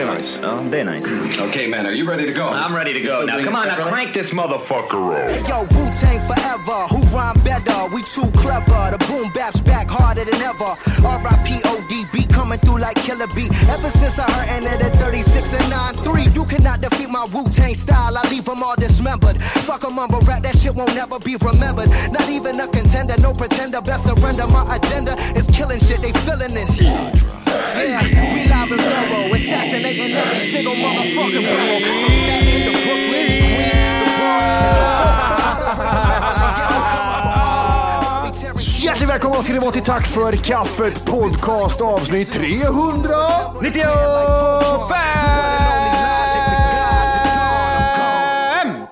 är nice. Ja, det är nice. okay, man, are you ready to go? I'm ready to go. Now, come on, now crank this motherfucker up. Yo, Wu Tang forever. Who rhyme better? We too clever. The boom bap's back harder than ever. R.I.P. ODB coming through like Killer B. Ever since I heard ended at 36 and 9 3. You cannot defeat my Wu Tang style. I leave them all dismembered. Fuck a mumble rap. That shit won't never be remembered. Not even a contender. No pretender. Best surrender. My agenda is killing shit. They feeling this. Yeah, we live and thorough. Assassinating every single motherfucking borough. From Staten to Brooklyn to Queens to Bronx. Hjärtligt välkomna ska ni vara till Tack för kaffet podcast avsnitt 300. 95!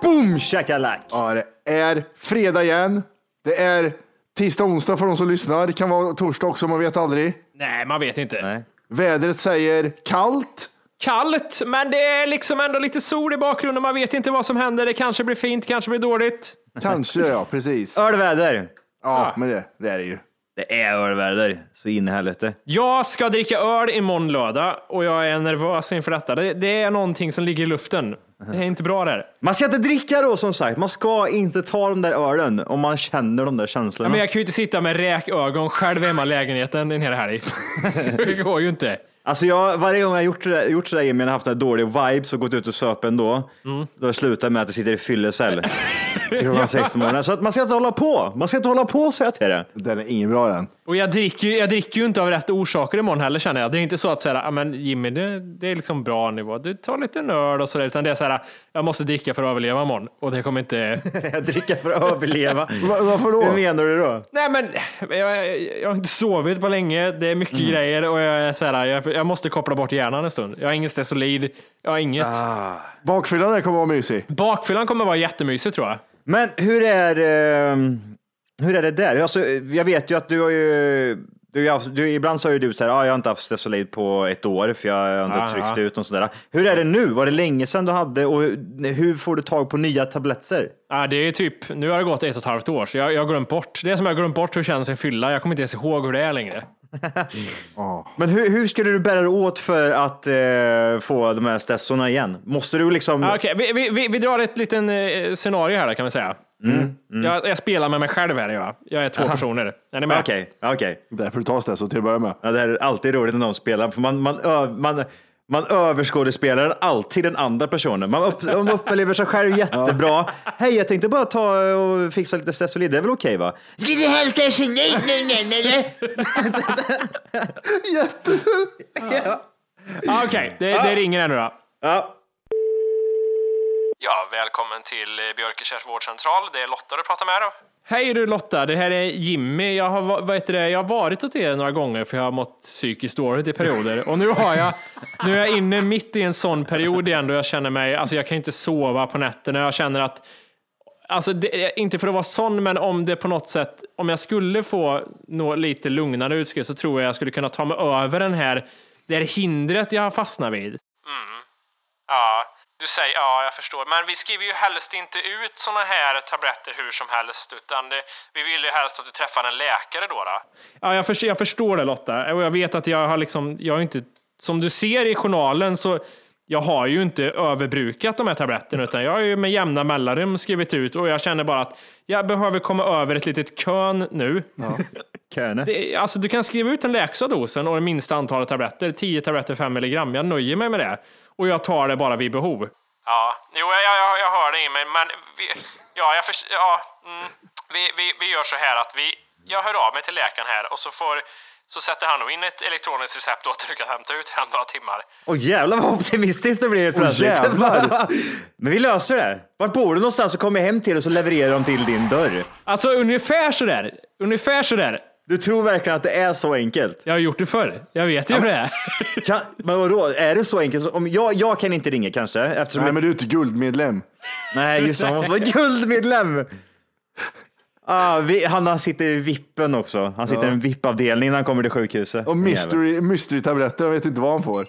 Boom shakalak! Ja, det är fredag igen. Det är tisdag, onsdag för de som lyssnar. Det kan vara torsdag också, man vet aldrig. Nej, man vet inte. Nej. Vädret säger kallt. Kallt, men det är liksom ändå lite sol i bakgrunden. Man vet inte vad som händer. Det kanske blir fint, kanske blir dåligt. Kanske, ja, precis. Ölväder. Ja, men det, det är det ju. Det är ölväder. Så in i helvete. Jag ska dricka öl imorgon lördag och jag är nervös inför detta. Det, det är någonting som ligger i luften. Det är inte bra där. Man ska inte dricka då som sagt. Man ska inte ta de där ölen om man känner de där känslorna. Men jag kan ju inte sitta med räkögon själv hemma i lägenheten en hel helg. Det går ju inte. Alltså jag, varje gång jag gjort, det, gjort sådär Jimmy, jag har haft en dålig vibes och gått ut och söp ändå. Mm. Då har jag slutat med att jag sitter i fyllecell. Klockan sex på morgonen. Så att man ska inte hålla på. Man ska inte hålla på så jag till det. Den är ingen bra den. Och jag dricker, ju- jag dricker ju inte av rätt orsaker imorgon heller känner jag. Det är inte så att säga, ah, men Jimmy, det, det är liksom bra nivå. Du tar lite nörd och sådär. Utan det är så här, jag måste dricka för att överleva imorgon. Och det kommer inte... Jag dricker för att överleva. Va- varför då? Hur menar du då? Nej men, jag, jag, jag har inte sovit på länge. Det är mycket Mm. grejer och jag är så här, jag, jag måste koppla bort hjärnan en stund. Jag har ingen stesolid. Jag har inget. Ah. Bakfyllan där kommer vara mysig. Bakfyllan kommer vara jättemysig tror jag. Men hur är, ehm, hur är det där? Alltså, jag vet ju att du har ju du, haft- du, ibland sa ju du så här, ah, jag har inte haft Stesolid på ett år för jag har inte Aha. tryckt ut och sådär. Hur är det nu? Var det länge sedan du hade och hur, hur får du tag på nya tabletter? Ja, det är typ, nu har det gått ett och ett halvt år, så jag, jag har glömt bort. Det är som jag har glömt bort hur känns en fylla. Jag kommer inte ens ihåg hur det är längre. Men hur, hur skulle du bära dig åt för att eh, få de här stessorna igen? Måste du liksom... Ja, Okej, vi, vi, vi, vi drar ett litet eh, scenario här då, kan vi säga. Mm, Jag, jag spelar med mig själv här. Jag, jag är två personer. Är ni med? Okej, okej. Därför du tar så till att börja med. Ja, det är alltid roligt när någon spelar, för man, man, man, man överskådespelar alltid den andra personen. Man, upp, man upplever sig själv jättebra. Hej, jag tänkte bara ta och fixa lite Stesolid, det är väl okej va? Ska du nu, nu, nu? Ja, Okej, det, det ringer ännu då. Ja, Ja, välkommen till eh, Björkekärs vårdcentral. Det är Lotta du pratar med då. Hej du Lotta, det här är Jimmy. Jag har, vad heter det, jag har varit hos er några gånger för jag har mått psykiskt dåligt i perioder. Och nu har jag, nu är jag inne mitt i en sån period igen då jag känner mig, alltså jag kan inte sova på nätterna. Jag känner att Alltså, det, inte för att vara sån, men om det på något sätt, om jag skulle få något lite lugnare utskrift så tror jag jag skulle kunna ta mig över den här, det här hindret jag har fastnat vid. Mm. Ja, du säger, ja jag förstår. Men vi skriver ju helst inte ut såna här tabletter hur som helst, utan det, vi vill ju helst att du träffar en läkare då. då. Ja, jag förstår, jag förstår det Lotta. Och jag vet att jag har liksom, jag har inte, som du ser i journalen så jag har ju inte överbrukat de här tabletterna utan jag har ju med jämna mellanrum skrivit ut och jag känner bara att jag behöver komma över ett litet kön nu. Köne. Det, alltså du kan skriva ut den lägsta dosen och det minsta antalet tabletter, 10 tabletter 5 milligram. Jag nöjer mig med det och jag tar det bara vid behov. Ja, jo, jag, jag, jag hör det i mig, men vi, ja, jag först, ja, mm, vi, vi, vi gör så här att vi, jag hör av mig till läkaren här och så får så sätter han nog in ett elektroniskt recept åt du kan hämta ut här om några timmar. Åh jävlar vad optimistiskt det blir helt plötsligt. Men vi löser det. Vart bor du någonstans så kommer jag hem till och så levererar de till din dörr. Alltså ungefär sådär, ungefär sådär. Du tror verkligen att det är så enkelt? Jag har gjort det förr. Jag vet ju hur det är. Kan, men vadå, är det så enkelt? Om jag, jag kan inte ringa kanske, eftersom Nej, jag, men du är inte guldmedlem. nej just det, man måste vara guldmedlem. Ah, vi, han sitter i vippen också. Han sitter i en VIP-avdelning när han kommer till sjukhuset. Och mystery, mystery-tabletter, jag vet inte vad han får.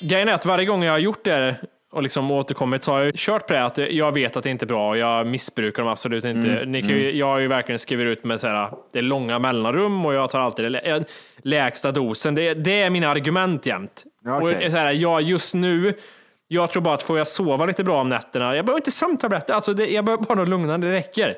Grejen är att varje gång jag har gjort det och liksom återkommit så har jag kört på det att jag vet att det inte är bra och jag missbrukar dem absolut inte. Ni kan ju, Jag har ju verkligen skrivit ut med så här, det är långa mellanrum och jag tar alltid det lä- lägsta dosen. Det, det är mina argument jämt. Ja, Och så här, ja, just nu, jag tror bara att får jag sova lite bra om nätterna, jag behöver inte sömntabletter, alltså det, jag behöver bara något lugnande, det räcker.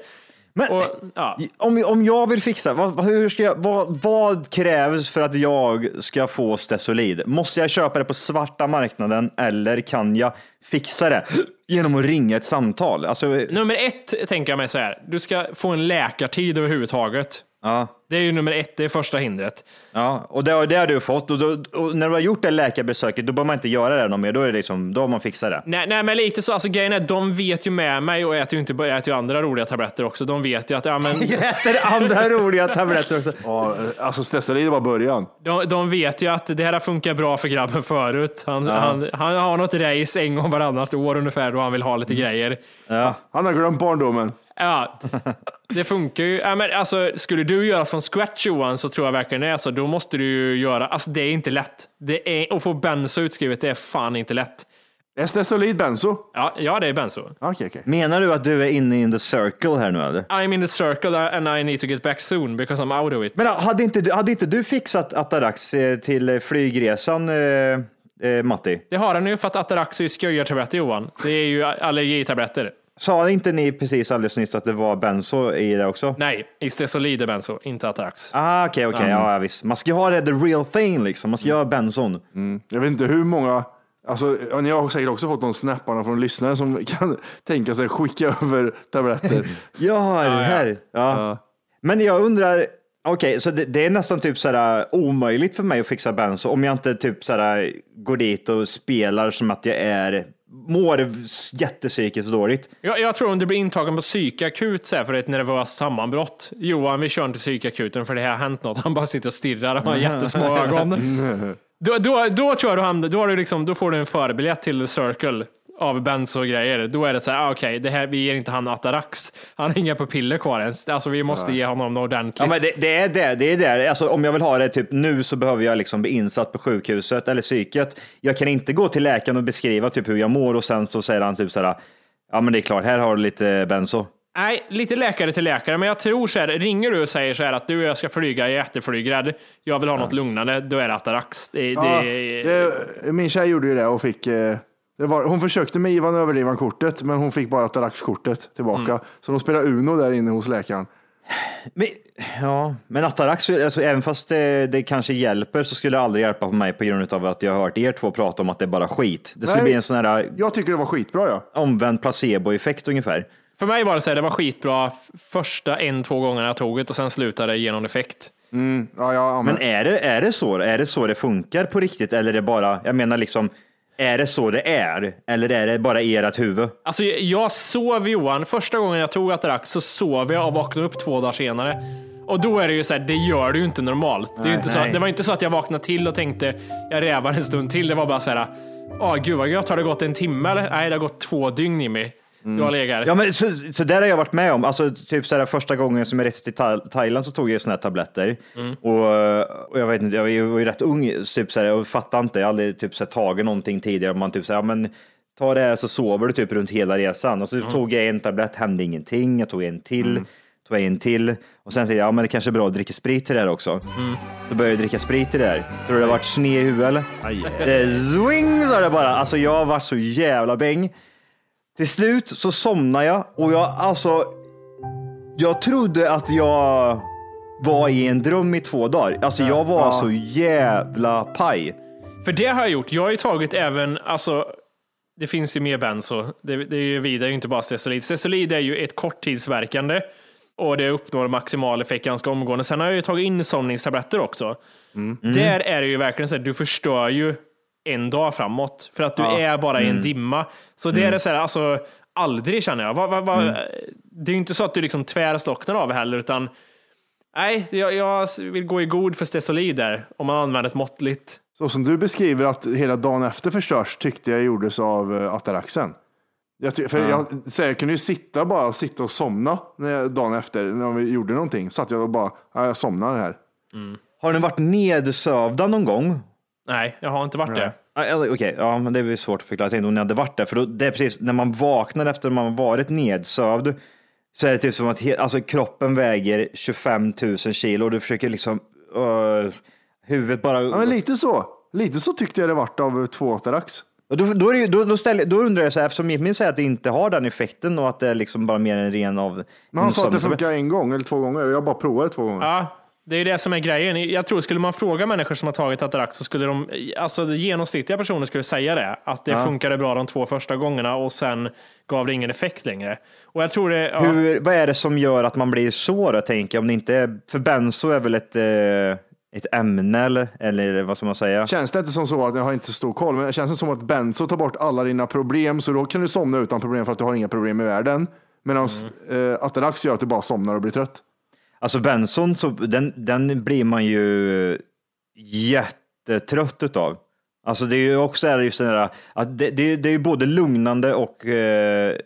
Men, Och, ja. om, om jag vill fixa, vad, hur ska jag, vad, vad krävs för att jag ska få Stesolid? Måste jag köpa det på svarta marknaden eller kan jag fixa det genom att ringa ett samtal? Alltså, Nummer ett tänker jag mig så här, du ska få en läkartid överhuvudtaget. ja, Det är ju nummer ett, det är första hindret. ja, och det, har- det har du fått och, då, och när du har gjort det läkarbesöket då behöver man inte göra det någon mer. Då, är det liksom, då har man fixat det. Nej, nej, men lite så. Alltså, grejen är, de vet ju med mig och äter ju inte bara äter ju andra roliga tabletter också. De vet ju att ja, men, Jag äter andra roliga tabletter också. Ja, alltså Stesolid är bara början. de, de vet ju att det här har funkat bra för grabben förut. Han, han, han har något race en gång varannat år ungefär då han vill ha lite grejer. Han har glömt barndomen. Ja, det funkar ju. Ja, men alltså, skulle du göra från scratch Johan så tror jag verkligen det är så. Då måste du ju göra, alltså det är inte lätt. Det är, att få benzo utskrivet, det är fan inte lätt. Är Stesolid benzo? Ja, ja det är benzo. Okej, okej. Menar du att du är inne in the circle här nu eller? I'm in the circle and I need to get back soon because I'm out of it. Men hade inte, du- hade inte du fixat Atarax eh, till eh, flygresan, eh, eh, Matti? Det har han ju för att Atarax är ju skojartabletter Johan. Det är ju allergitabletter. Sa inte ni precis alldeles nyss att det var benzo i det också? Nej, Istesolid är benzo, inte Atarax. Ah, okej, okej, ja, ja, visst. Man ska ju ha det the real thing liksom. Man ska göra benzon. Jag vet inte hur många, alltså ja, ni har säkert också fått de snapparna från lyssnare som kan tänka sig skicka över tabletter. Ja, det här. Ja. Men jag undrar, okej, så det, det är nästan typ sådär omöjligt för mig att fixa benzo om jag inte typ sådär går dit och spelar som att jag är, mår jättepsykiskt dåligt. Jag, jag tror om du blir intagen på psykakut så här för ett nervöst sammanbrott. Johan, vi kör inte psykakuten för det här har hänt något. Han bara sitter och stirrar och har jättesmå ögon. Då, då, då tror jag du hamnar, då, har du liksom, då får du en förbiljett till Circle av benzo och grejer. Då är det så här, ah, okej, det här, vi ger inte han Atarax. Han har inga pupiller kvar ens. Alltså vi måste ge honom något ordentligt. Ja, men det, det är det. det, är det. Alltså, om jag vill ha det typ nu så behöver jag liksom bli insatt på sjukhuset eller psyket. Jag kan inte gå till läkaren och beskriva typ hur jag mår och sen så säger han typ sådär, ja men det är klart, här har du lite benzo. Nej, lite läkare till läkare, men jag tror så här, ringer du och säger så här att du och jag ska flyga, jag är jätteflygrädd, jag vill ha något lugnande, då är det Atarax. Det, Ja, det, det, min tjej gjorde ju det och fick, eh, var, hon försökte med Ivan Överdrivan-kortet, men hon fick bara Atarax-kortet tillbaka. Så de spelade Uno där inne hos läkaren. Men, ja, men Atarax, alltså, även fast det, det kanske hjälper så skulle det aldrig hjälpa på mig på grund av att jag har hört er två prata om att det är bara skit. Det skulle Nej. bli en sån här Jag tycker det var skitbra ja. omvänd placeboeffekt ungefär. För mig var det så här, det var skitbra första en, två gångerna jag tog det och sen slutade det ge någon effekt. ja, ja men, Men är det, är det så? Är det så det funkar på riktigt? Eller är det bara, jag menar liksom, är det så det är? Eller är det bara i ert huvud? Alltså jag sov Johan, första gången jag tog Atarax så sov jag och vaknade upp två dagar senare. Och då är det ju så här, det gör du ju inte normalt. Det, är ju inte så, nej. det var inte så att jag vaknade till och tänkte, jag rävar en stund till. Det var bara så här, åh gud vad gött, har det gått en timme eller? Nej, det har gått två dygn i mig. Du har legat. Ja, men så, så där har jag varit med om. Alltså, typ så här, första gången som jag reste till Tha- Thailand så tog jag såna här tabletter. Och, och jag vet inte, jag var ju rätt ung typ så här, och fattade inte. Jag hade aldrig typ så här, tagit någonting tidigare. Man typ så här, ja, men ta det här så sover du typ runt hela resan. Och så tog jag en tablett, hände ingenting. Jag tog en till. Tog en till och sen tänkte jag, ja men det kanske är bra att dricka sprit till det här också. Så började jag dricka sprit till det här. Tror du det har varit sned i huvudet eller? Det swing sa det bara. Alltså jag har varit så jävla bäng. Till slut så somnade jag och jag alltså. Jag trodde att jag var i en dröm i två dagar. Alltså jag var så jävla paj. För det har jag gjort. Jag har ju tagit även, alltså, det finns ju mer benzo. Det, det är ju vidare, inte bara stesolid. Stesolid är ju ett korttidsverkande och det uppnår maximal effekt ganska omgående. Sen har jag ju tagit insomningstabletter också. Där är det ju verkligen så att du förstör ju en dag framåt för att du är bara i en dimma. Så det är det så här, alltså aldrig känner jag. Va, va, va, Det är ju inte så att du liksom tvärslocknar av heller, utan nej, jag, jag vill gå i god för stesolid där om man använder ett måttligt. Så som du beskriver att hela dagen efter förstörs tyckte jag gjordes av uh, Ataraxen. Jag, ty- för jag, så jag kunde ju sitta bara och sitta och somna när jag, dagen efter när vi gjorde någonting. Satt jag och bara, ja, jag somnar här. Har ni varit nedsövda någon gång? Nej, jag har inte varit det. Okej, ja, men det är väl svårt att förklara. Jag om ni hade varit där, för då, det är precis när man vaknar efter att man har varit nedsövd så är det typ som att he, alltså, kroppen väger 25 000 kilo och du försöker liksom uh, huvudet bara. Ja, men lite så. Lite så tyckte jag det vart av två. Och då, då, är det, då, då, ställer, då undrar jag så här, eftersom min säger att det inte har den effekten och att det är liksom bara mer en ren av. Men han sa att det funkar en gång eller två gånger och jag bara provade två gånger. Ja, det är ju det som är grejen. Jag tror skulle man fråga människor som har tagit Atarax så skulle de, alltså genomsnittliga personer skulle säga det, att det funkade bra de två första gångerna och sen gav det ingen effekt längre. Och jag tror det, ja, Hur, vad är det som gör att man blir så då, tänker jag? Om det inte är, för benzo är väl ett, eh, ett ämne eller, eller vad ska man säga? Känns det inte som så att jag har inte så stor koll, men det känns som att benzo tar bort alla dina problem, så då kan du somna utan problem för att du har inga problem i världen. Medan Mm. eh, Atarax gör att du bara somnar och blir trött. Alltså benzon, så, den, den blir man ju jättetrött utav. Alltså det är ju också just den där, att det, det, det är ju både lugnande och, eh,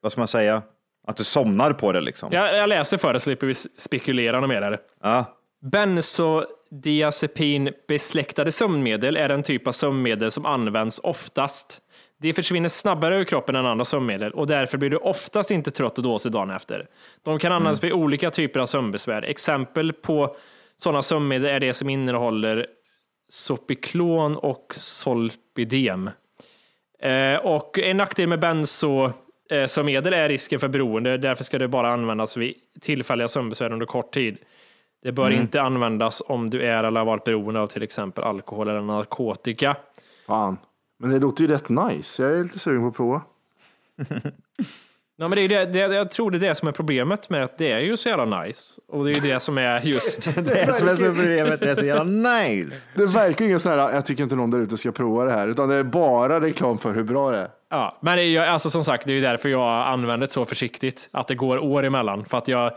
vad ska man säga, att du somnar på det liksom. jag, jag läser för det slipper vi spekulera något mer där. Ja. Benzodiazepin besläktade sömnmedel är en typ av sömnmedel som används oftast. De försvinner snabbare ur kroppen än andra sömnmedel och därför blir du oftast inte trött och dåsig dagen efter. De kan användas vid olika typer av sömnbesvär. Exempel på sådana sömnmedel är det som innehåller Sopiklon och Solpidem. Eh, och en nackdel med benzo eh, som medel är risken för beroende. Därför ska det bara användas vid tillfälliga sömnbesvär under kort tid. Det bör inte användas om du är eller har varit beroende av till exempel alkohol eller narkotika. Fan. Men det låter ju rätt nice. Jag är lite sugen på att prova. Ja, men det är det, det, jag tror det är det som är problemet med att det är ju så jävla nice. Och det är ju det som är just... Det är som är problemet, det är så jävla nice. Det verkar ju ingen sån här, jag tycker inte någon där ute ska prova det här, utan det är bara reklam för hur bra det är. Ja, men det är, ju- alltså som sagt, det är ju därför jag använder det så försiktigt. Att det går år emellan. För att jag,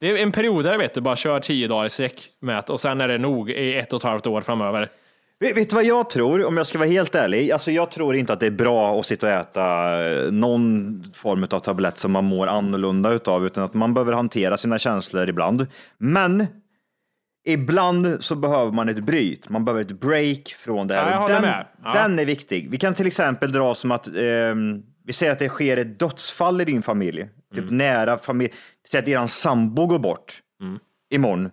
det är en period där jag vet du, bara kör tio dagar i sträck med och sen är det nog i ett och ett halvt år framöver. Vet, du vad jag tror, om jag ska vara helt ärlig? Alltså jag tror inte att det är bra att sitta och äta eh, någon form av tablett som man mår annorlunda utav, utan att man behöver hantera sina känslor ibland. Men ibland så behöver man ett bryt. Man behöver ett break från det här. Ja, den. Ja. den är viktig. Vi kan till exempel dra som att ehm, vi säger att det sker ett dödsfall i din familj, typ Mm. nära familj. Säg att eran sambo går bort Mm. imorgon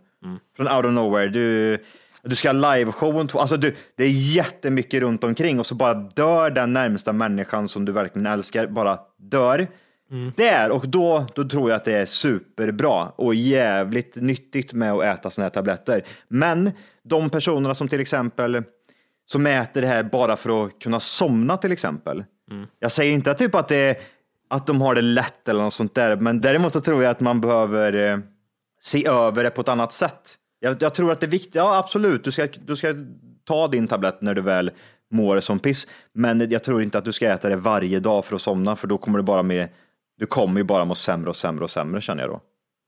från out of nowhere. Du, du ska ha liveshow om två, alltså du, det är jättemycket runt omkring och så bara dör den närmsta människan som du verkligen älskar, bara dör. Där och då, då tror jag att det är superbra och jävligt nyttigt med att äta sådana här tabletter. Men de personerna som till exempel som äter det här bara för att kunna somna till exempel. Jag säger inte att, typ att, det, att de har det lätt eller något sånt där, men däremot så tror jag att man behöver eh, se över det på ett annat sätt. Jag, jag tror att det är viktigt, ja absolut, du ska, du ska ta din tablett när du väl mår som piss, men jag tror inte att du ska äta det varje dag för att somna, för då kommer du bara med, du kommer ju bara må sämre och sämre och sämre känner jag då.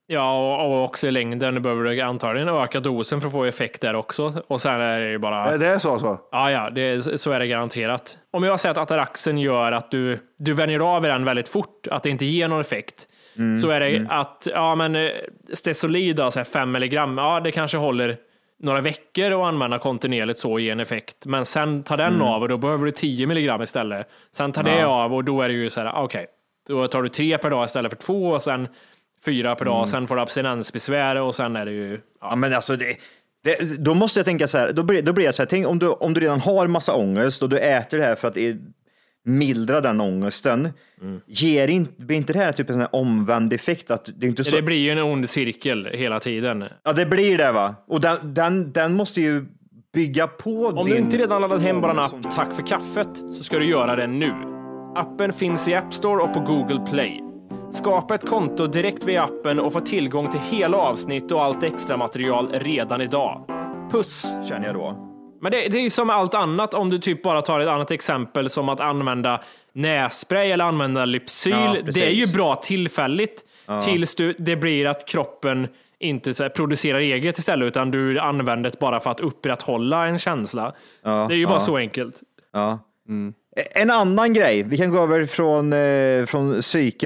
Ja, och, också i längden behöver du antagligen öka dosen för att få effekt där också. Och sen är det ju bara... Det är så så. Ja, ja, det, så är det garanterat. Om jag säger att ataraxen gör att du, du vänjer av den väldigt fort, att det inte ger någon effekt, så är det att, ja men eh, Stesolid, alltså 5 milligram, ja det kanske håller några veckor att använda kontinuerligt så och ge en effekt. Men sen tar den av och då behöver du 10 milligram istället. Sen tar det av och då är det ju så här, okej, då tar du tre per dag istället för två och sen fyra per dag. Sen får du abstinensbesvär och sen är det ju, ja, Ja, men alltså det, det, då måste jag tänka så här, då blir, då blir jag så här, tänk om du, om du redan har massa ångest och du äter det här för att mildra den ångesten. Ger inte, blir inte det här typ en sån omvänd effekt? Att det, är inte så, det blir ju en ond cirkel hela tiden. Ja, det blir det va? Och den, den, den måste ju bygga på Om din... du inte redan laddat hem vår app Tack för kaffet så ska du göra det nu. Appen finns i App Store och på Google Play. Skapa ett konto direkt via appen och få tillgång till hela avsnitt och allt extra material redan idag. Puss! Känner jag då. Men det, det är ju som allt annat om du typ bara tar ett annat exempel som att använda nässpray eller använda Lypsyl. Ja, det är ju bra tillfälligt tills du, det blir att kroppen inte så här, producerar eget istället utan du använder det bara för att upprätthålla en känsla. det är ju bara så enkelt. Ja. En annan grej, vi kan gå över från, eh, från psyke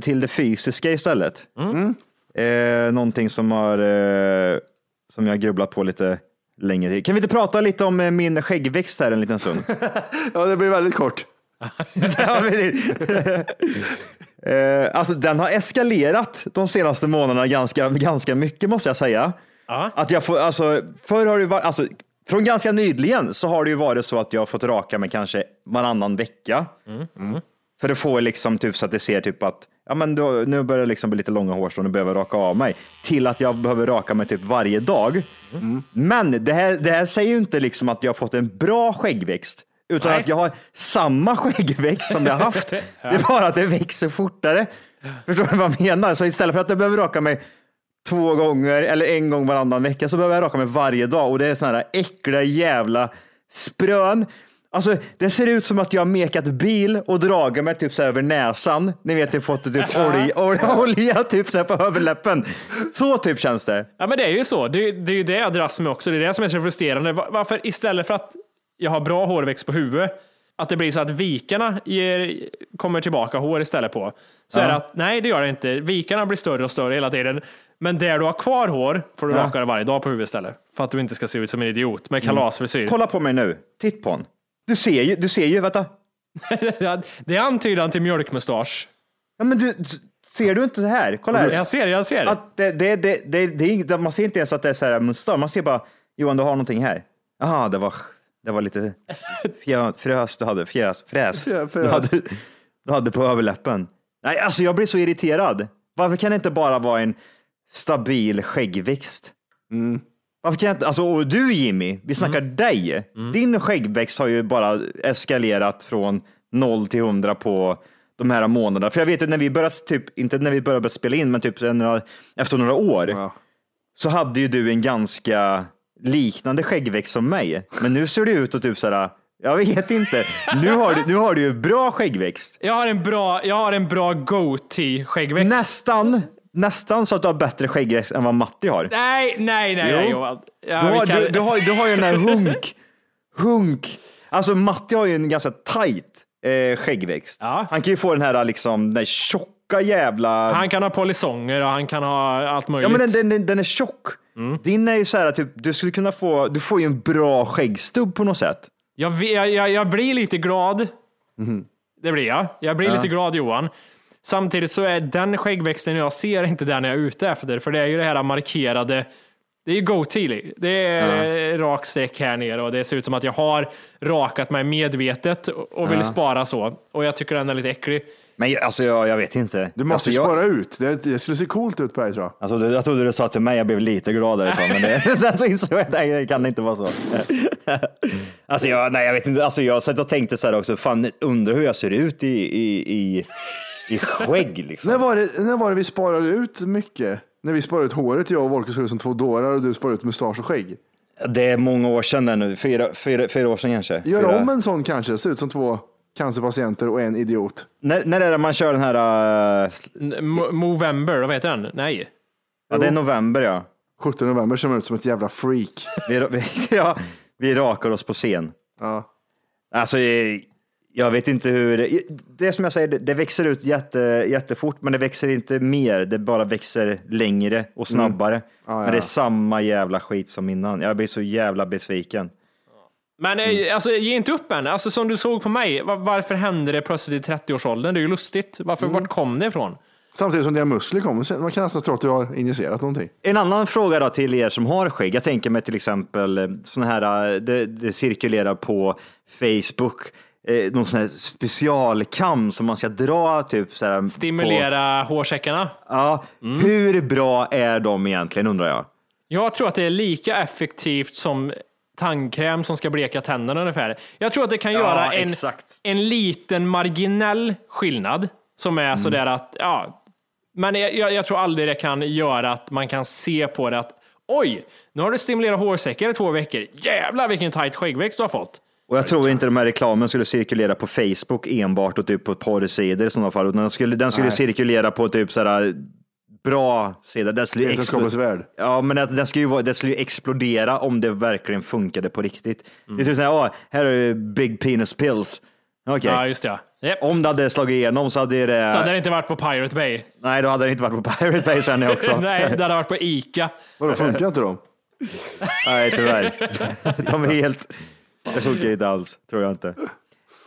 Till det fysiska istället. Eh, någonting som, har, eh, som jag grubblat på lite längre tid. Kan vi inte prata lite om eh, min skäggväxt här en liten stund? Ja, det blir väldigt kort. Eh, alltså, den har eskalerat de senaste månaderna ganska, ganska mycket måste jag säga. Att jag får, alltså, förr har det varit, alltså, från ganska nyligen så har det ju varit så att jag har fått raka mig kanske varannan vecka. För att få liksom typ så att det ser typ att ja, men då, nu börjar det liksom bli lite långa hårstrån, nu behöver raka av mig. Till att jag behöver raka mig typ varje dag. Men det här, det här säger ju inte liksom att jag har fått en bra skäggväxt. Utan Nej. att jag har samma skäggväxt som jag har haft. Det är bara att det växer fortare. Förstår du vad jag menar? Så istället för att jag behöver raka mig två gånger eller en gång varannan vecka så behöver jag raka mig varje dag. Och det är sådana här äckliga jävla sprön. Alltså, det ser ut som att jag har mekat bil och dragit mig typ så över näsan. Ni vet, jag fått typ olja, olja, typ så på överläppen. Så typ känns det. Ja, men det är ju så. Det, det är ju det jag dras med också. Det är det som är så frustrerande. Va- Varför istället för att jag har bra hårväxt på huvudet, att det blir så att vikarna ger, kommer tillbaka hår istället på. Så är det att nej, det gör det inte. Vikarna blir större och större hela tiden. Men där du har kvar hår får du raka det varje dag på huvudet istället. För att du inte ska se ut som en idiot med kalasfrisyr. Kolla på mig nu. Titt på honom. Du ser ju, du ser ju, vänta. det är antydan till mjölkmustasch. Ja, men du, ser du inte så här? Kolla här. Jag ser, jag ser. Att det, det, det, det, det är inget, man ser inte ens att det är så här mustasch. Man ser bara, Johan, du har någonting här. Jaha, det var, det var lite fjö, frös du hade, fjäs, fräs. Fräs. Du, hade, du hade på överläppen. Nej, alltså jag blir så irriterad. Varför kan det inte bara vara en stabil skäggväxt? Varför kan jag inte, alltså, och du Jimmy, vi snackar dig. Din skäggväxt har ju bara eskalerat från 0 till 100 på de här månaderna. För jag vet ju när vi började, typ, inte när vi började spela in, men typ några, efter några år, Ja. så hade ju du en ganska liknande skäggväxt som mig. Men nu ser det ut att typ såhär, jag vet inte. Nu har du, nu har du ju bra skäggväxt. Jag har en bra, jag har en bra go-tee skäggväxt. Nästan, nästan så att du har bättre skäggväxt än vad Matti har. Nej, nej, nej, Jo. Johan. Ja, Du har, kan- du, du, har, du har ju den där hunk, hunk. Alltså Matti har ju en ganska tight eh, skäggväxt. Ja. Han kan ju få den här liksom, den här tjocka jävla... Han kan ha polisonger och han kan ha allt möjligt. Ja men den, den, den, är tjock. Mm. Din är ju så här, typ, du skulle kunna få, du får ju en bra skäggstubb på något sätt. Jag, jag, jag, jag blir lite glad. Det blir jag. Jag blir Ja. lite glad Johan. Samtidigt så är den skäggväxten jag ser inte den jag är ute efter. För det är ju det här markerade. Det är ju goatee. Det är rak streck här nere och det ser ut som att jag har rakat mig medvetet och vill Ja. spara så. Och jag tycker den är lite äcklig. Men jag- alltså jag, jag vet inte. Du måste alltså, ju jag, spara ut. Det, det skulle se coolt ut på dig tror jag. Alltså, du- jag trodde du sa till mig, jag blev lite gladare ett tag, men det, sen så insåg jag att det kan inte vara så. alltså, jag, nej, jag vet inte, alltså, jag satt och tänkte så här också, fan, undrar hur jag ser ut i, i, i, i skägg liksom. När var, det, när var det vi sparade ut mycket? När vi sparade ut håret, jag och Volker såg ut som två dårar och du sparade ut mustasch och skägg. Det är många år sedan där nu, fyra, fyra, fyra år sedan kanske. Gör fyra. om en sån kanske, ser ut som två cancerpatienter och en idiot. När, när är det man kör den här, uh, Mo- Movember, vad heter den? Nej. ja det är november ja. 17 november ser man ut som ett jävla freak. Vi, vi, ja, vi rakar oss på scen. Ja. Alltså, eh, jag vet inte hur, det är som jag säger, det, det växer ut jätte, jättefort, men det växer inte mer, det bara växer längre och snabbare. Ja, Men det är samma jävla skit som innan. Jag blir så jävla besviken. Men eh, alltså, ge inte upp än. Alltså, som du såg på mig, va- varför hände det plötsligt i 30-årsåldern? Det är ju lustigt. Varför, Vart kom det ifrån? Samtidigt som dina muskler kommer, man kan nästan tro att du har injicerat någonting. En annan fråga då till er som har skägg. Jag tänker mig till exempel eh, såna här, eh, det, det cirkulerar på Facebook, eh, någon sån här specialkam som man ska dra typ så här, På, Stimulera hårsäckarna. ja, hur bra är de egentligen undrar jag? Jag tror att det är lika effektivt som tandkräm som ska bleka tänderna ungefär. Jag tror att det kan göra en, exakt. en liten marginell skillnad som är sådär att, ja, men jag, jag, jag tror aldrig det kan göra att man kan se på det att oj, nu har du stimulerat hårsäckar i två veckor. Jävlar vilken tight skäggväxt du har fått. Och jag tror inte de här reklamen skulle cirkulera på Facebook enbart och typ på porrsidor i sådana fall. Utan den skulle, den skulle Nej. cirkulera på typ sådär bra sidor. Den skulle, Vetenskapens värld. ja, men att den skulle ju vara, den skulle ju explodera om det verkligen funkade på riktigt. Det är typ såhär, "Åh, här är big penis pills. Okej. Ja, just det. Japp. Om det hade slagit igenom så hade det... Så hade det inte varit på Pirate Bay. Nej, då hade det inte varit på Pirate Bay känner jag också. Nej, det hade varit på Ica. Vadå, funkar inte de? Nej, tyvärr. De är helt... Det funkar inte alls, tror jag inte.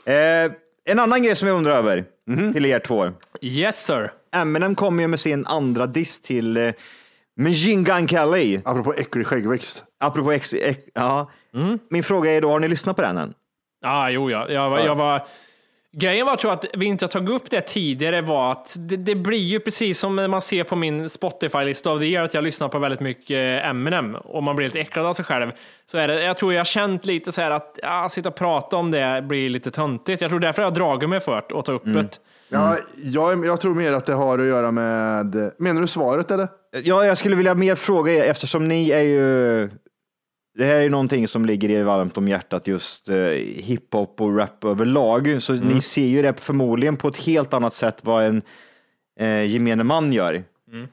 Eh, en annan grej som jag undrar över, till er två. Yes sir. Eminem kommer ju med sin andra diss till eh, Machine Gun Kelly. Apropå äcklig skäggväxt. Apropå ex, ex, ja. Min fråga är då, har ni lyssnat på den än? Ja, jo, ja. Jag, var- jag var... Grejen var tror jag att vi inte har tagit upp det tidigare var att det, det blir ju precis som när man ser på min Spotify-lista av det att jag lyssnar på väldigt mycket Eminem och man blir lite äcklad av sig själv. Så är det, jag tror jag har känt lite så här att ja, sitta och prata om det blir lite töntigt. Jag tror därför jag har dragit mig för att ta upp det. Ja, jag, jag tror mer att det har att göra med... Menar du svaret eller? Ja, jag skulle vilja mer fråga er eftersom ni är ju det här är ju någonting som ligger er varmt om hjärtat, just eh, hiphop och rap överlag. Så ni ser ju det förmodligen på ett helt annat sätt vad en eh, gemene man gör.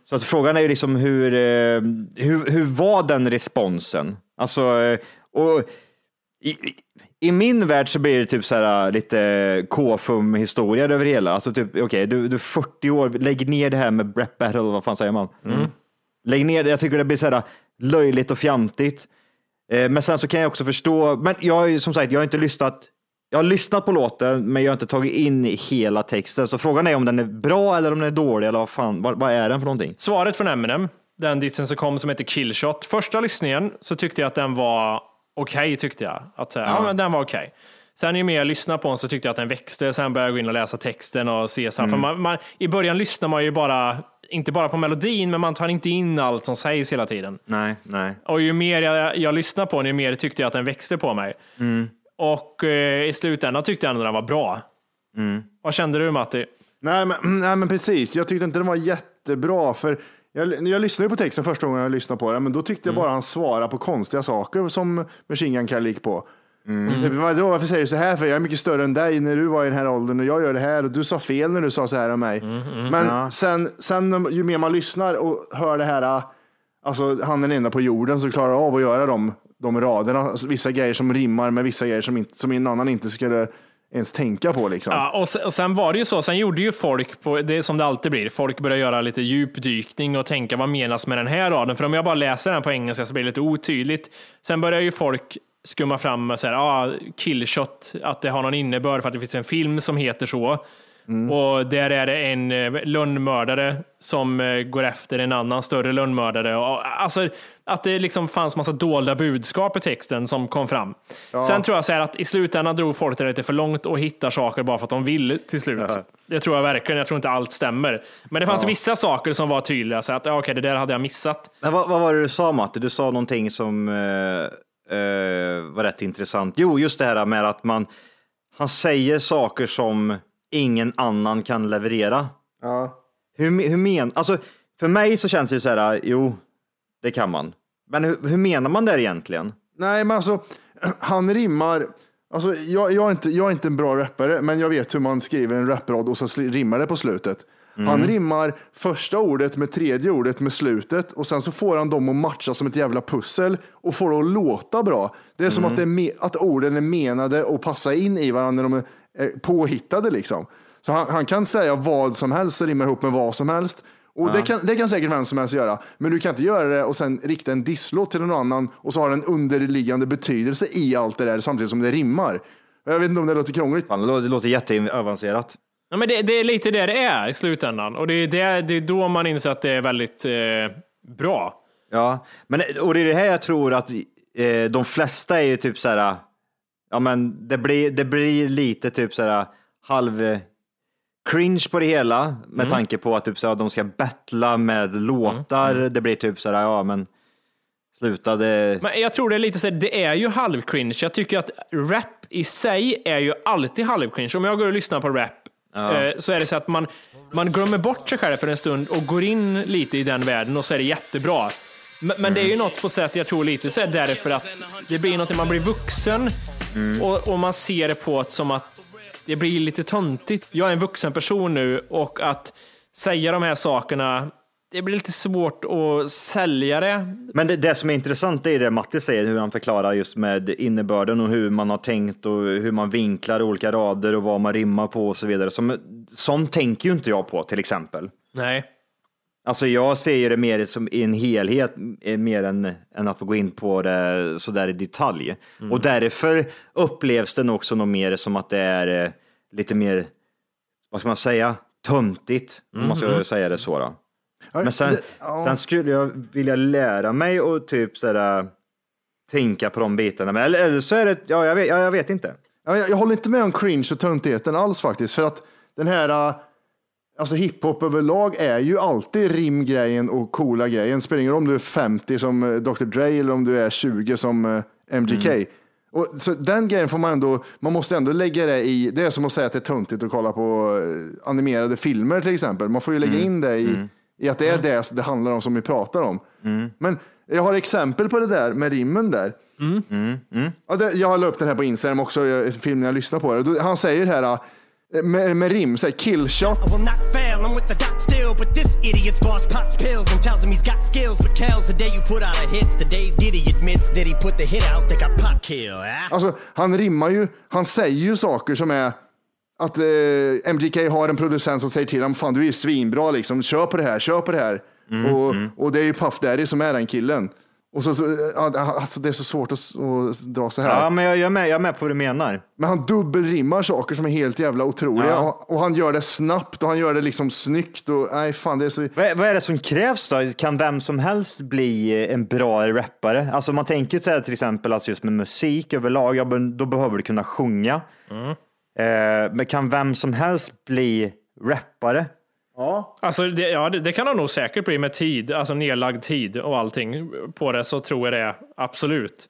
Så att frågan är ju liksom hur, eh, hur, hur var den responsen? Alltså, eh, och i, i- i min värld så blir det typ så här lite K-fum historia över hela. Alltså typ, okej, du, du är 40 år, lägg ner det här med rap battle, vad fan säger man? Lägg ner det, jag tycker det blir så här löjligt och fjantigt. Eh, Men sen så kan jag också förstå, men jag har ju som sagt, jag har inte lyssnat. Jag har lyssnat på låten, men jag har inte tagit in hela texten. Så frågan är om den är bra eller om den är dålig eller vad fan, vad, vad är den för någonting? Svaret från Eminem, den dissen som kom som heter Killshot. Första lyssningen så tyckte jag att den var okej, tyckte jag. Att, säga, ja. men den var okej. Sen ju mer jag lyssnade på den så tyckte jag att den växte. Sen började jag gå in och läsa texten och se så här. För man, man, I början lyssnar man ju bara, inte bara på melodin, men man tar inte in allt som sägs hela tiden. Nej, nej. Och ju mer jag, jag lyssnade på den, ju mer tyckte jag att den växte på mig. Och eh, i slutändan tyckte jag ändå den var bra. Vad kände du Matti? Nej men, nej, men precis. Jag tyckte inte den var jättebra. För jag, jag lyssnade på texten första gången jag lyssnade på den, men då tyckte jag bara han svarade på konstiga saker som Machine Gun Kelly gick på. Det var- Vadå, varför säger du så här? För jag är mycket större än dig när du var i den här åldern och jag gör det här och du sa fel när du sa så här om mig. Men sen, sen ju mer man lyssnar och hör det här, alltså han är den enda på jorden som klarar av att göra de, de raderna. Alltså, vissa grejer som rimmar med vissa grejer som, inte, som en annan inte skulle ens tänka på liksom. Ja, och, sen, och sen var det ju så, sen gjorde ju folk, på, det är som det alltid blir, folk började göra lite djupdykning och tänka vad menas med den här raden? För om jag bara läser den på engelska så blir det lite otydligt. Sen börjar ju folk skumma fram så här, ah, killshot, att det har någon innebörd för att det finns en film som heter så. Och där är det en eh, lönnmördare som eh, går efter en annan större lönnmördare. Och, alltså, att det liksom fanns massa dolda budskap i texten som kom fram. Sen tror jag så här att i slutändan drog folk det lite för långt och hittar saker bara för att de vill till slut. Det tror jag verkligen. Jag tror inte allt stämmer. Men det fanns vissa saker som var tydliga. Så att, ja, okej, det där hade jag missat. Men vad, vad var det du sa Matte? Du sa någonting som eh, eh, var rätt intressant. Jo, just det här med att man, han säger saker som ingen annan kan leverera. Ja. Hur, hur men, alltså, för mig så känns det ju så här, jo, det kan man. Men hur, hur menar man det egentligen? Nej, men alltså, han rimmar. Alltså, jag, jag, är inte, jag är inte en bra rappare, men jag vet hur man skriver en raprad och så rimmar det på slutet. Han rimmar första ordet med tredje ordet med slutet och sen så får han dem att matcha som ett jävla pussel och får det att låta bra. Det är som att, det är att orden är menade och passa in i varandra när de är påhittade liksom. Så han, han kan säga vad som helst och rimma ihop med vad som helst. Och det, kan, det kan säkert vem som helst göra, men du kan inte göra det och sen rikta en disslåt till någon annan och så har den underliggande betydelse i allt det där samtidigt som det rimmar. Jag vet inte om det låter krångligt. Fan, det låter jätteavancerat. Ja, men det, det är lite det det är i slutändan. Och det är, det, det är då man inser att det är väldigt eh, bra. Ja, men och det är det här jag tror att eh, de flesta är ju typ så här, ja men det blir, det blir lite typ så här halv eh, cringe på det hela med tanke på att typ så här, de ska battla med låtar. Det blir typ så här, ja men sluta det. Men jag tror det är lite så här, det är ju halvcringe. Jag tycker att rap i sig är ju alltid halvcringe. Om jag går och lyssnar på rap eh, så är det så att man, man glömmer bort sig själv för en stund och går in lite i den världen och så är det jättebra. Men, men det är ju något på sätt, jag tror lite så här därför att det blir något, man blir vuxen och, och man ser det på ett som att det blir lite töntigt. Jag är en vuxen person nu och att säga de här sakerna, det blir lite svårt att sälja det. Men det, det som är intressant är det Matti säger, hur han förklarar just med innebörden och hur man har tänkt och hur man vinklar olika rader och vad man rimmar på och så vidare. Som, sånt tänker ju inte jag på till exempel. Nej. Alltså jag ser ju det mer som i en helhet, eh, mer än, än att gå in på det sådär i detalj. Och därför upplevs den också nog mer som att det är eh, lite mer, vad ska man säga, töntigt, om man ska säga det så. Då. Men sen, sen skulle jag vilja lära mig och typ sådär, tänka på de bitarna. Men, eller, eller så är det, ja jag vet, ja, jag vet inte. Ja, jag, jag håller inte med om cringe och töntigheten alls faktiskt. För att den här, äh, alltså hiphop överlag är ju alltid rimgrejen och coola grejen. Spelar ingen roll om du är 50 som eh, Dr Dre eller om du är 20 som eh, MGK. Och, så den grejen får man ändå, man måste ändå lägga det i, det är som att säga att det är töntigt att kolla på animerade filmer till exempel. Man får ju lägga in det i, i att det är det det handlar om som vi pratar om. Men jag har exempel på det där med rimmen där. Ja, det, jag la upp den här på Instagram också, jag- filmen jag lyssnar på. det. Då- Han säger här äh, med, med rim, så här, killshot. I will not fail. I'm with the doc still, but this idiot's boss pops pills and tells him he's got skills. But Kel's the day you put out a hits, the day Diddy admits that he put the hit out that got pop kill. Ah? Alltså, han rimmar ju, han säger ju saker som är att eh, MGK har en producent som säger till honom, fan du är ju svinbra liksom, kör på det här, kör på det här. och, och det är ju Puff Daddy som är den killen. Och så, alltså, det är så svårt att, att dra så här. Ja, men jag, jag, är med, jag är med på vad du menar. Men han dubbelrimmar saker som är helt jävla otroliga. Ja. Och, och han gör det snabbt och han gör det liksom snyggt. Och, nej, fan, det är så... Vad, är- vad är det som krävs då? Kan vem som helst bli en bra rappare? Alltså man tänker så här till exempel alltså just med musik överlag, ja, då behöver du kunna sjunga. Eh, men kan vem som helst bli rappare? Ja. Alltså, det, ja, det, det kan han nog säkert bli med tid, alltså nedlagd tid och allting på det, så tror jag det, absolut.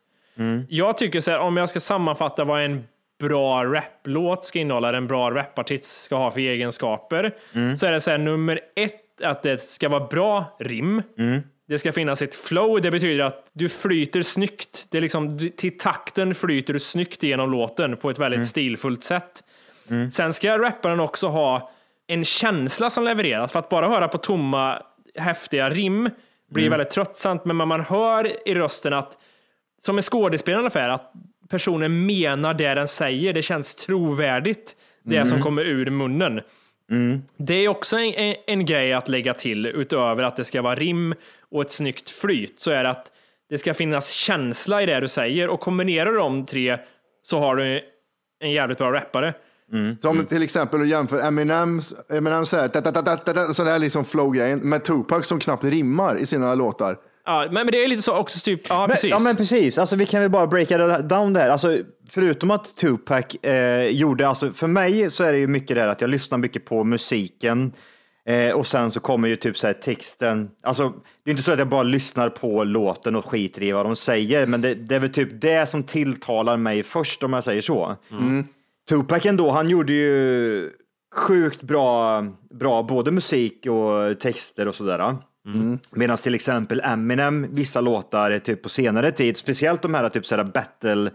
Jag tycker så här, om jag ska sammanfatta vad en bra raplåt ska innehålla, en bra rapartist ska ha för egenskaper, så är det så här, nummer ett, att det ska vara bra rim. Det ska finnas ett flow, det betyder att du flyter snyggt. Det är liksom, till takten flyter du snyggt genom låten på ett väldigt stilfullt sätt. Sen ska rapparen också ha en känsla som levereras. För att bara höra på tomma, häftiga rim blir väldigt tröttsamt. Men man hör i rösten att, som en skådespelare ungefär, att personen menar det den säger. Det känns trovärdigt, det Mm. som kommer ur munnen. Det är också en, en, en grej att lägga till utöver att det ska vara rim och ett snyggt flyt, så är det att det ska finnas känsla i det du säger och kombinerar du de tre så har du en jävligt bra rappare. Som till exempel att jämföra Eminem, Eminem säger da, da, da, da, da, så här liksom flow-grejen, med Tupac som knappt rimmar i sina låtar. Ja, men, men det är lite så också, typ, ja Men, precis. ja men precis, alltså, vi kan väl bara breaka det down där. Alltså, förutom att Tupac eh, gjorde, alltså, för mig så är det ju mycket det här att jag lyssnar mycket på musiken eh, och sen så kommer ju typ så här texten. Alltså, det är inte så att jag bara lyssnar på låten och skiter i vad de säger, men det, det är väl typ det som tilltalar mig först om jag säger så. Tupac ändå, han gjorde ju sjukt bra, bra både musik och texter och sådär. Medan till exempel Eminem, vissa låtar typ på senare tid, speciellt de här typ sådär battle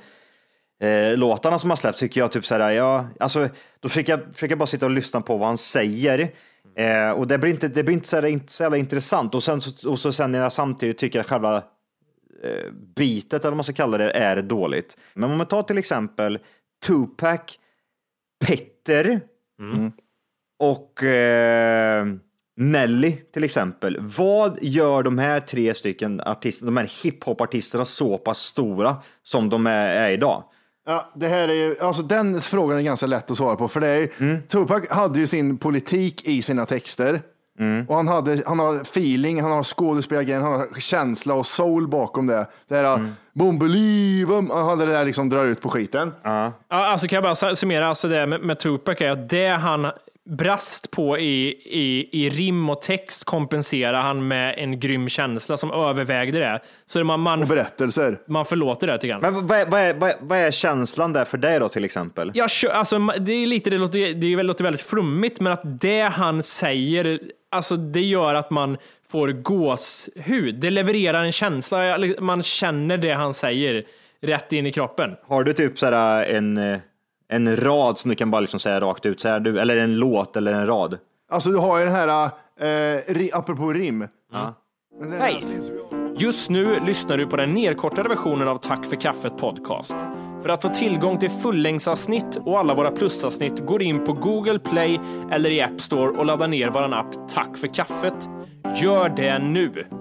eh, låtarna som har släppts tycker jag typ såhär, ja, alltså då försöker jag, försöker jag bara sitta och lyssna på vad han säger. Eh, och det blir inte, det blir inte så, inte så jävla intressant. Och sen, så, och så sen när jag samtidigt tycker att själva eh, beatet, eller vad man ska kalla det, är dåligt. Men om man tar till exempel Tupac, Petter och eh, Nelly till exempel. Vad gör de här tre stycken artisterna, de här hiphop-artisterna så pass stora som de är, är idag? Ja, det här är ju, alltså den frågan är ganska lätt att svara på, för det är ju, Tupac hade ju sin politik i sina texter. Och han, hade, han har feeling, han har skådespelargrejen, han har känsla och soul bakom det. Det här, mm. han hade det där liksom drar ut på skiten. Ja, alltså kan jag bara summera, alltså det med, med Tupac är att det han brast på i, i, i rim och text kompenserar han med en grym känsla som övervägde det. Så man, man, och berättelser. Man förlåter det tycker jag. Men vad är, vad, är, vad, är, vad är känslan där för dig då till exempel? Ja, alltså, det är lite, det låter, det är- låter väldigt flummigt, men att det han säger, alltså det gör att man får gåshud. Det levererar en känsla, man känner det han säger rätt in i kroppen. Har du typ sådär en, eh, en rad som du kan bara liksom säga rakt ut, så här, du, eller en låt eller en rad? Alltså du har ju den här, eh, ri, apropå rim. Ja. Den Hej! Just nu lyssnar du på den nedkortade versionen av Tack för kaffet podcast. För att få tillgång till fullängdsavsnitt och alla våra plusavsnitt går in på Google Play eller i App Store och laddar ner vår app Tack för kaffet. Gör det nu!